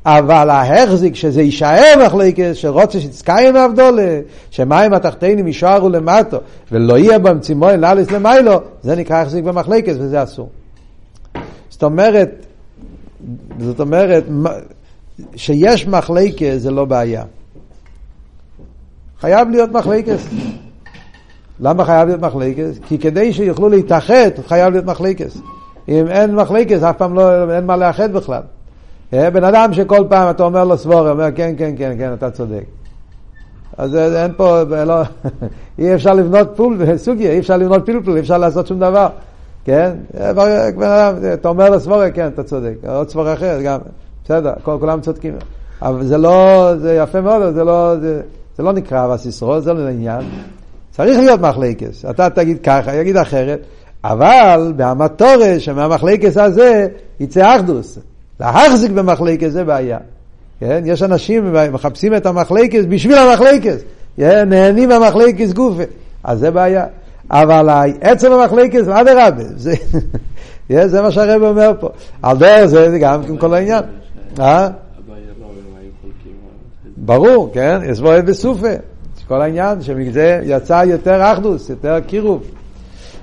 אבל ההחזיק שזה יישאר מחלקת, שרוצה שתזכיים אבדולה, שמים התחתינים יישארו למטו, ולא יהיה בהם צימוי לאליס למיילו, זה נקרא החזיק במחלקת וזה אסור. זאת אומרת, זאת אומרת, שיש מחלקת זה לא בעיה. חייב להיות מחלקת. למה חייב להיות מחלקת? כי כדי שיוכלו להתאחד, חייב להיות מחלקת. אם אין מחלקת, אף פעם לא, אין מה לאחד בכלל. אה, בן אדם שכל פעם אתה אומר לו סבורי, אומר כן, כן, כן, כן, אתה צודק. אז אין פה, לא, אי אפשר לבנות פול, סוגיה, אי אפשר לבנות פלפל, אי אפשר לעשות שום דבר. כן? אה, בן אדם, אתה אומר לו סבורי, כן, אתה צודק. עוד סבור אחר, גם, בסדר, כולם צודקים. אבל זה לא, זה יפה מאוד, זה לא, זה, זה לא נקרא אבס ישרוד, זה לא עניין. צריך להיות מחלקס. אתה תגיד ככה, יגיד אחרת, אבל בהמטורש, שמהמחלקס הזה יצא אחדוס. להחזיק במחלקת זה בעיה. כן? יש אנשים מחפשים את המחלקת בשביל המחלקת, כן? נהנים מהמחלקת גופה, אז זה בעיה. אבל עצם המחלקת, אדרבה, זה, זה מה שהרב אומר פה. על דרך זה, זה גם כן כל העניין. אה? ברור, כן? יש בו בסופה. כל העניין, שמזה יצא יותר אחדוס, יותר קירוב.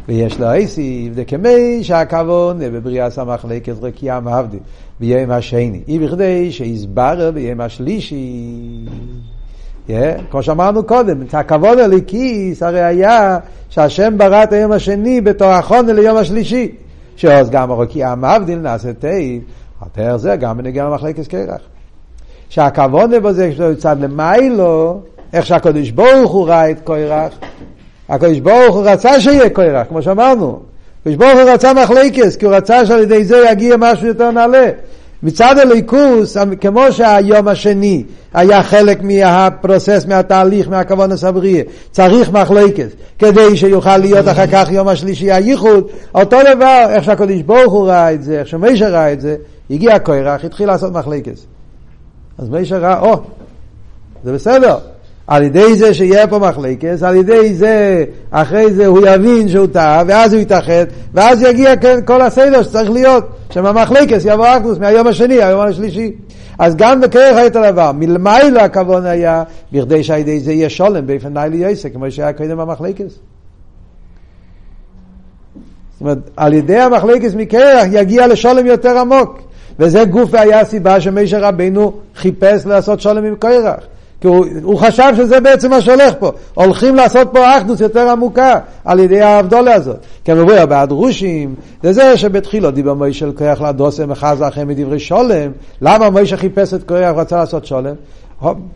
ויש לו אייסיב, דקמי שהכוון בבריאת המחלקת רקיעה מעבדי. ביום השני. אי בכדי שיסבר ביום השלישי. כמו שאמרנו קודם, את הכבוד הליקיס הרי היה שהשם ברא את היום השני בתור החונה ליום השלישי. שעוז גם הרוקיע מבדיל נעשה תיב, על זה גם בנגיע למחלקת קרח. שהכבוד בו זה צד למיילו, איך שהקדוש ברוך הוא ראה את קרח, הקדוש ברוך הוא רצה שיהיה קרח, כמו שאמרנו. הקדוש ברוך הוא רצה מחלקס, כי הוא רצה שעל ידי זה יגיע משהו יותר נעלה. מצד הליכוס, כמו שהיום השני היה חלק מהפרוסס, מהתהליך, מהכוון הסבריה, צריך מחלקת כדי שיוכל להיות אחר כך יום השלישי הייחוד, אותו דבר, איך שהקדוש ברוך הוא ראה את זה, איך שמשה ראה את זה, הגיע קורח, התחיל לעשות מחלקת. אז משה ראה, או, זה בסדר, על ידי זה שיהיה פה מחלקת, על ידי זה, אחרי זה הוא יבין שהוא טעה, ואז הוא יתאחד, ואז יגיע כל הסדר שצריך להיות, שמהמחלקת יבוא אקדוס מהיום השני, היום השלישי. אז גם בכרך היה את הדבר, מלמעלה הכוון היה, בכדי שעל ידי זה יהיה שולם באופן נילי יוסק, כמו שהיה קודם במחלקת. זאת אומרת, על ידי המחלקת מקרח יגיע לשולם יותר עמוק. וזה גוף והיה הסיבה שמשה רבינו חיפש לעשות שולם עם קרח. כי הוא, הוא חשב שזה בעצם מה שהולך פה. הולכים לעשות פה אחדוס יותר עמוקה על ידי האבדולה הזאת. כמובן, בהדרושים, זה זה שבתחילו דיבר מוישה כוח לדוסם וחזה אחרי מדברי שולם. למה מוישה חיפש את כוח ורצה לעשות שולם?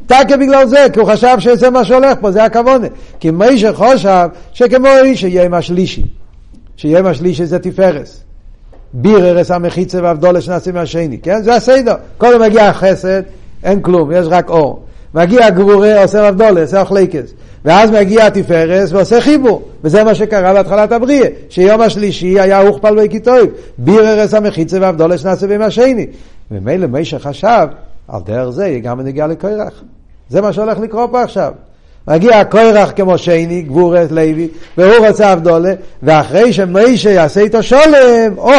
דווקא בגלל זה, כי הוא חשב שזה מה שהולך פה, זה הכוונה. כי מוישה חושב שכמו איש יהיה עם השלישי. שיהיה עם השלישי זה תפארס. ביררס המחיצה והבדולה שנעשה מהשני, כן? זה הסדר. קודם מגיע החסד, אין כלום, יש רק אור. מגיע גבורה, עושה רבדולה, עושה אוכלייקס. ואז מגיע התפארס ועושה חיבור. וזה מה שקרה בהתחלת הבריאה, שיום השלישי היה אוכפל וכיתוב, ביררס המחיצה והבדולה שנעשה ביום השני. ומילא מי שחשב, על דרך זה גם נגיע לקוירח. זה מה שהולך לקרות פה עכשיו. מגיע קוירח כמו שני, גבורס לוי, והוא רוצה אבדולה, ואחרי שמיישה יעשה איתו שולם, או,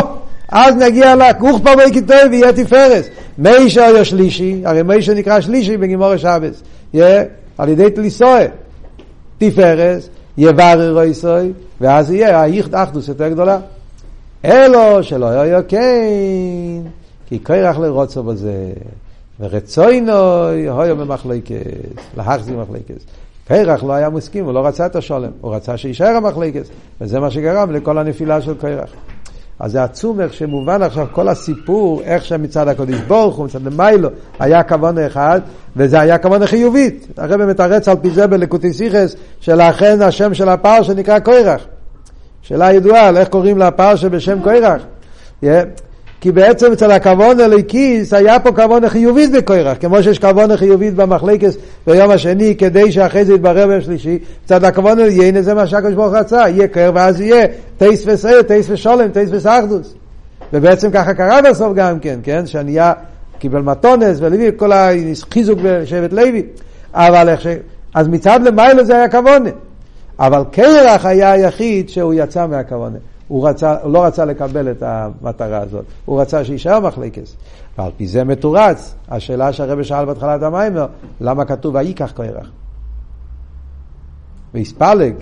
אז נגיע לכוך פעמי כיתוב ויהיה תפארס. מיישה היה שלישי, הרי מיישה נקרא שלישי בגימור השבס, על ידי תליסוי. תפארס, יברר רויסוי, ואז יהיה האיכט אחדוס יותר גדולה. אלו שלא יהיה כן, כי כוח לרוצו בזה. ורצוינו היה במחלקת, להחזיר מחלקת. קרח לא היה מסכים, הוא לא רצה את השולם, הוא רצה שיישאר המחלקת, וזה מה שגרם לכל הנפילה של קרח. אז זה עצום איך שמובן עכשיו כל הסיפור, איך שמצד הקודש הוא, מצד מיילו, היה כוונה אחד, וזה היה כוונה חיובית. הרב מתרץ על פי זה בלקוטי סיכס, שלכן השם של הפרשה נקרא קוירח. שאלה ידועה איך קוראים לפרשה בשם קוירח. Yeah. כי בעצם אצל הכוון הליקיס היה פה כוון חיובית בקוירח, כמו שיש כוון חיובית במחלקס ביום השני, כדי שאחרי זה יתברר ביום שלישי, מצד הכוון עליינה זה מה שהקדוש ברוך רצה, יהיה קר ואז יהיה טייס וסייר, טייס ושולם, טייס וסחדוס. ובעצם ככה קרה בסוף גם כן, כן? שנהיה, קיבל מתונס ולוי, כל החיזוק בשבט לוי. אבל איך ש... אז מצד למעלה זה היה כוונה. אבל קרח היה היחיד שהוא יצא מהכוונה. הוא, רצה, הוא לא רצה לקבל את המטרה הזאת, הוא רצה שיישאר מחלקס. ועל פי זה מתורץ, השאלה שהרבא שאל בהתחלת המיימר, למה כתוב ויקח קרח? ויספלג.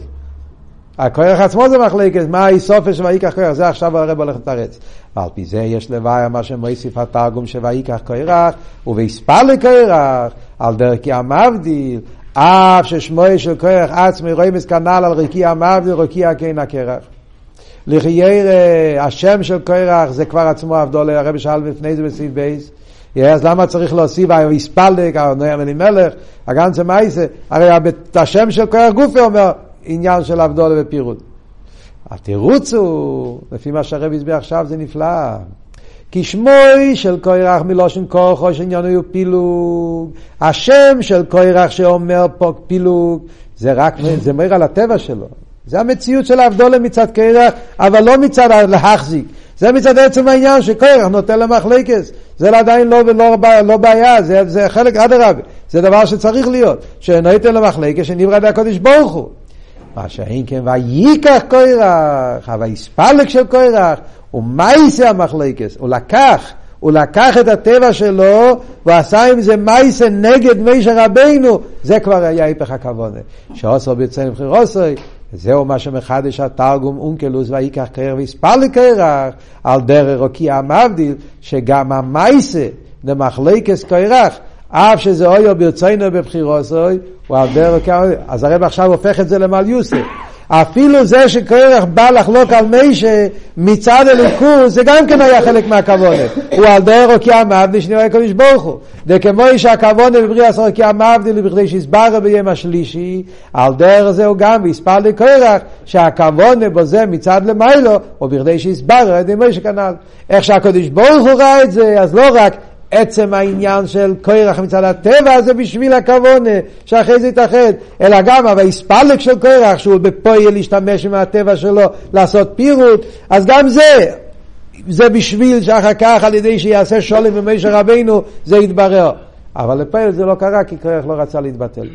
הכוח עצמו זה מחלקת, מה האיסופר של ויקח קרח? זה עכשיו הרב הולך לתרץ. ועל פי זה יש לוואי מה שמוסיף התרגום של ויקח קרח, ויספלג קרח, על דרך כי המבדיל, אף ששמו של קרח עצמי רואים כנ"ל על ריקי המבדיל, ריקי הכן הקרח. לחייר השם של קורח זה כבר עצמו אבדולה, הרבי שאל לפני זה בסעיף בייס. אז למה צריך להוסיף ויספלק, נועם אלימלך, הגנצה מייסה, הרי השם של קורח גופי אומר עניין של אבדולה ופירוט. התירוץ הוא, לפי מה שהרבי הסביר עכשיו זה נפלא. כי שמוי של קוירח מלושן כוחו שעניינו הוא פילוג. השם של קוירח שאומר פה פילוג, זה רק, זה מראה על הטבע שלו. זה המציאות של האבדולה מצד קרח, אבל לא מצד להחזיק. זה מצד עצם העניין שקרח נותן למחלקס. זה עדיין לא, לא, לא בעיה, זה, זה חלק, אדרבה, זה דבר שצריך להיות. שנותן למחלקס שנברא די הקודש ברוך הוא. מה שאין כן, ויקח קרח, ויספלק של קרח, ומה יעשה המחלקס? הוא לקח. הוא לקח את הטבע שלו ועשה עם זה מייסה נגד מישר רבינו, זה כבר היה היפך הכוונה. שעושה בצלם בחירוסוי, זהו מה שמחדש התרגום אונקלוס ויקח קרח ויספל לקרח על דרך רוקיע המבדיל שגם המייסה למחלקס קרח אף שזה אויו ברצינו בבחירוסוי הוא על דרך אז הרב עכשיו הופך את זה למל יוסף אפילו זה שקרח בא לחלוק על מישה מצד הליכוז, זה גם כן היה חלק מהכוונה. הוא על דרך רוקיע מבדיל שנראה הקדוש ברוך הוא. וכמו שהכוונה בבריאה עשר רוקיע מבדיל בכדי שיסבר ביום השלישי, על דרך זה הוא גם ויספר לקרח שהכוונה בו זה מצד למיילו, או בכדי שיסבר על ידי מוישה כנ"ל. איך שהקדוש ברוך הוא ראה את זה, אז לא רק עצם העניין של קורח מצד הטבע זה בשביל הכוונה, שאחרי זה יתאחד, אלא גם הוויספלק של קורח, שהוא בפועל להשתמש עם הטבע שלו לעשות פירוט, אז גם זה, זה בשביל שאחר כך על ידי שיעשה שולם במשה רבינו, זה יתברר. אבל לפועל זה לא קרה כי קורח לא רצה להתבטל.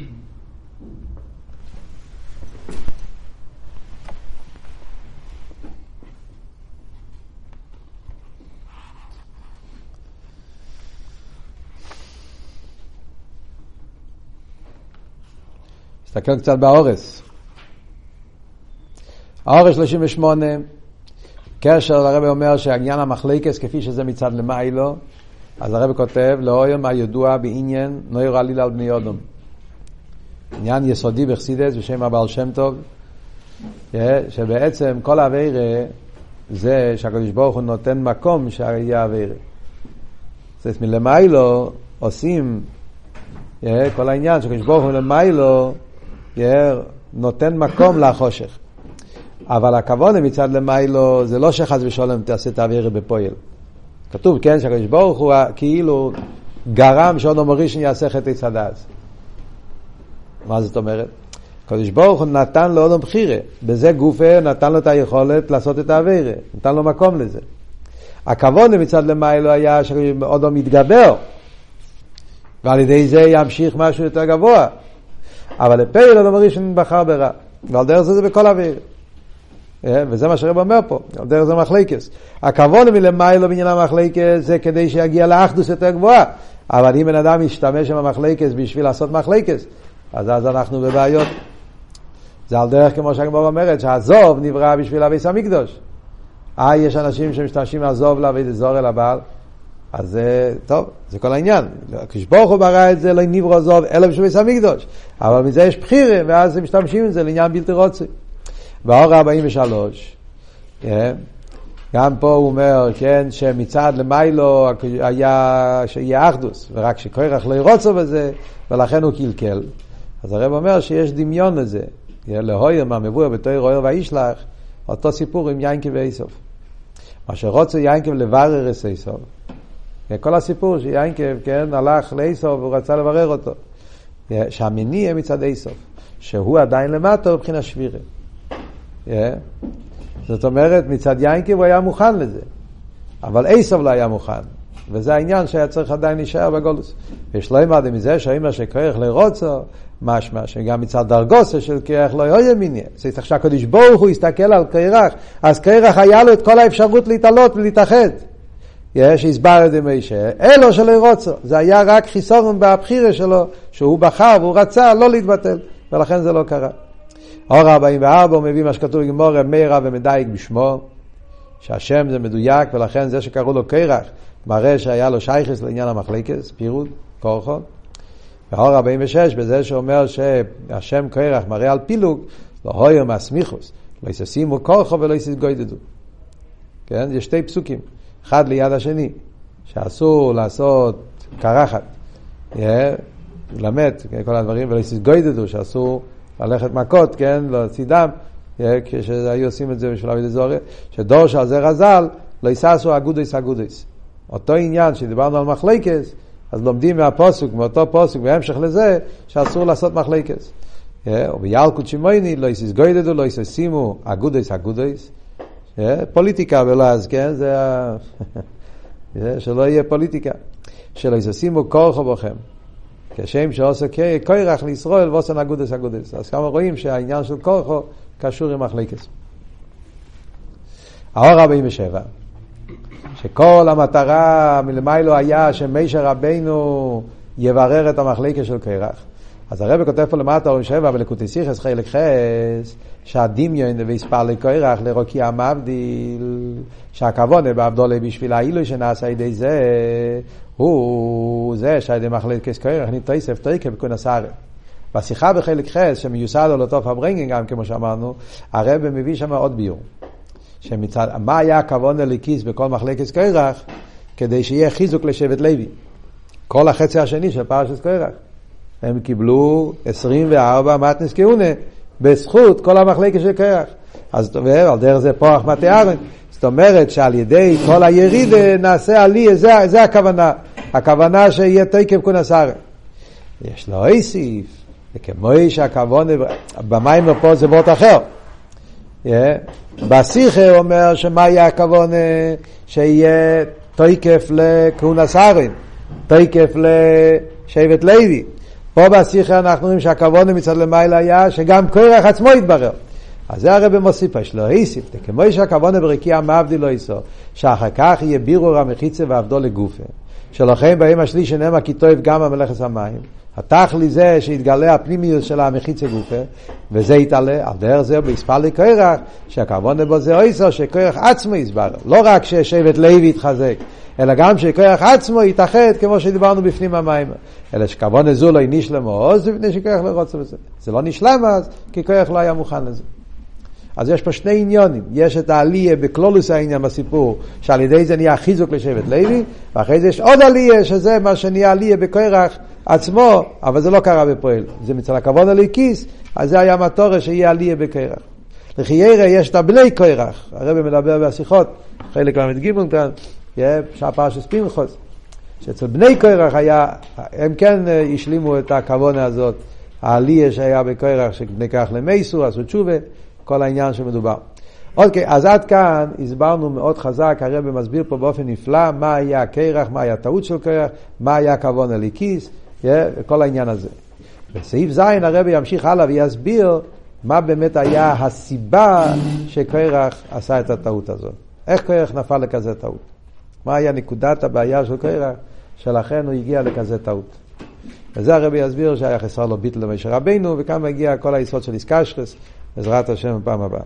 תסתכל קצת באורס. האורס 38, קשר הרב אומר שעניין המחלקס כפי שזה מצד למיילו, אז הרב כותב, לאויום הידוע בעניין נויר עליל על בני אודום. עניין יסודי בחסידס בשם הבעל שם טוב, שבעצם כל אביירה זה שהקדוש ברוך הוא נותן מקום שיהיה אביירה. זאת אומרת, מלמיילו עושים כל העניין שהקדוש ברוך הוא למיילו נותן מקום לחושך. אבל הכוונה מצד למיילו זה לא שחס ושלום תעשה את האוויר בפועל. כתוב, כן, שהקדוש ברוך הוא כאילו גרם שאודו מורישן יעשה חטא צדס. מה זאת אומרת? הקדוש ברוך הוא נתן לו אודום בחירה. בזה גופה נתן לו את היכולת לעשות את האוויר. נתן לו מקום לזה. הכוונה מצד למיילו היה שאודו מתגבר. ועל ידי זה ימשיך משהו יותר גבוה. אבל לפייל אדם הראשון בחר ברע. ועל דרך זה זה בכל אוויר. אה, וזה מה שהרב אומר פה, על דרך זה מחלקס. הכבוד מלמיילו בעניין המחלקס זה כדי שיגיע לאחדוס יותר גבוהה. אבל אם בן אדם ישתמש עם המחלקס בשביל לעשות מחלקס, אז אז אנחנו בבעיות. זה על דרך כמו שהגמור אומרת, שהזוב נברא בשביל אביס המקדוש. אה, יש אנשים שמשתמשים מהזוב לעבוד זור אל הבעל. אז זה, טוב, זה כל העניין. כשברוך הוא ברא את זה, לא נברא עזוב, אלא בשביל ביס המקדוש. אבל מזה יש בחירה, ואז הם משתמשים בזה לעניין בלתי רוצי. באור 43, yeah, גם פה הוא אומר, כן, שמצד למיילו היה שיהיה אחדוס, ורק שקורח לא ירוצו בזה, ולכן הוא קלקל. אז הרב אומר שיש דמיון לזה. להויר מהמבואר בתור אוהר וישלח, אותו סיפור עם יינקי ואיסוף. מה שרוצה יינקב לברר את איסוף. כל הסיפור שיינקב, כן, הלך לאיסוף והוא רצה לברר אותו. שהמניע מצד איסוף, שהוא עדיין למטה מבחינה שבירה. זאת אומרת, מצד יינקב הוא היה מוכן לזה, אבל איסוף לא היה מוכן. וזה העניין שהיה צריך עדיין להישאר בגולוס. ויש לא אמרתי מזה שהאמא שכרך לרוצו, משמע שגם מצד דרגוסה של כרך לא יהיה מיניה. זה צריך שהקדוש ברוך הוא יסתכל על כרך, אז כרך היה לו את כל האפשרות להתעלות ולהתאחד. יש הסבר את זה מישה, אלו שלא רוצה, זה היה רק חיסורם בהבחירה שלו, שהוא בחר והוא רצה לא להתבטל, ולכן זה לא קרה. אור 44 הוא מביא מה שכתוב בגמור, מאירה ומדייק בשמו, שהשם זה מדויק, ולכן זה שקראו לו קרח, מראה שהיה לו שייכס לעניין המחלקס, פירוד, כורחון. והאור 46, בזה שאומר שהשם קרח מראה על פילוג, לא הויר מהסמיכוס, לא יססימו כורחו ולא יסגוידדו. כן? יש שתי פסוקים. אחד ליד השני, שאסור לעשות קרחת, ללמד, כן, כל הדברים, ולא יסגוידדו, שאסור ללכת מכות, כן, להוציא דם, כשהיו עושים את זה בשביל אבי דזורי, שדור של זה רזל, לא יססו אגודס אגודס. אותו עניין שדיברנו על מחלקס, אז לומדים מהפוסוק, מאותו פוסוק, בהמשך לזה, שאסור לעשות מחלקס. וביאלקוט שמייני, לא יסגוידדו, לא יססימו אגודס אגודס. פוליטיקה ולאז, כן? זה ה... שלא יהיה פוליטיקה. שלא ישימו כורחו בכם. כשם שעושה כוירח לישראל ועושה אגודס אגודס. אז כמה רואים שהעניין של כורחו קשור עם מחלקס. האור 47, שכל המטרה מלמיילו היה שמישר רבינו יברר את המחלקה של קרח. אז הרב כותב פה למטה אורים שבע בלקוטי סיכס חלק חס שהדמיון ויספר לקורח לרוקי המבדיל שהכוונה באבדולה בשביל האילוי שנעשה על ידי זה הוא זה שעל ידי מחלקת קורח נתרסף תריקה בכון הסערה. בשיחה בחלק חס שמיוסד על אותו פברנגן גם כמו שאמרנו הרב מביא שם עוד ביור שמצד מה היה הכוונה לכיס בכל מחלקת קורח כדי שיהיה חיזוק לשבט לוי כל החצי השני של פרשת קורח הם קיבלו 24 מתנס כהונה בזכות כל המחלקה של קרח. אז על דרך זה פורח מטה זאת אומרת שעל ידי כל הירידה נעשה עלי, זה, זה הכוונה. הכוונה שיהיה תקף כונסר. יש לו איסיף, וכמו שהכוונה, במים פה זה וורט אחר. Yeah. בשיחה אומר שמה יהיה הכוונה שיהיה תקף לכהונסרים, תקף לשבט לוי. פה בשיחה אנחנו רואים שהכוונה מצד למעלה היה שגם קורח עצמו יתברר. אז זה הרב מוסיף, יש לו איסיף, כמו שהכוונה ברקיע מבדיל לא יסו, שאחר כך יהיה בירור המחיצה ועבדו לגופה. שלכם בהם השלישי נאמר כי טוב גם המלאכת המים. התכלי זה שיתגלה הפנימיות של המחיצה גופה, וזה יתעלה, על דרך זה ביספר לקרח, שהכוונה בו זה אויסו, שקרח עצמו יסבר, לא רק ששבט לוי יתחזק, אלא גם שכוח עצמו יתאחד כמו שדיברנו בפנים המים. אלא שכוונה זו לא נשלם עוז לפני שכוח לא רוצה בזה. זה לא נשלם אז, כי כוח לא היה מוכן לזה. אז יש פה שני עניונים, יש את העלייה בכלולוס העניין בסיפור, שעל ידי זה נהיה חיזוק לשבט לוי, ואחרי זה יש עוד עלייה, שזה מה שנהיה עלייה בכרך עצמו, אבל זה לא קרה בפועל. זה מצד הכבוד הליקיס, אז זה היה מטורה שיהיה עלייה בכרך. לחיירה יש את הבני כרך, הרב מדבר בשיחות, חלק ל"ג כאן, שהפרשס פנחוס, שאצל בני קורח היה, הם כן אה, השלימו את הכוונה הזאת, העלייה שהיה בקורח, שבני קורח למייסו, עשו תשובה, כל העניין שמדובר. אוקיי, אז עד כאן הסברנו מאוד חזק, הרב מסביר פה באופן נפלא מה היה הקרח, מה היה הטעות של קרח, מה היה הכוונה לכיס, כל העניין הזה. בסעיף ז' הרב ימשיך הלאה ויסביר מה באמת היה הסיבה שקרח עשה את הטעות הזאת. איך קרח נפל לכזה טעות. מה היה נקודת הבעיה של קרח, שלכן הוא הגיע לכזה טעות. וזה הרבי יסביר שהיה חסר לו ביטל למשה רבינו, וכאן מגיע כל היסוד של איסקשרס, בעזרת השם בפעם הבאה.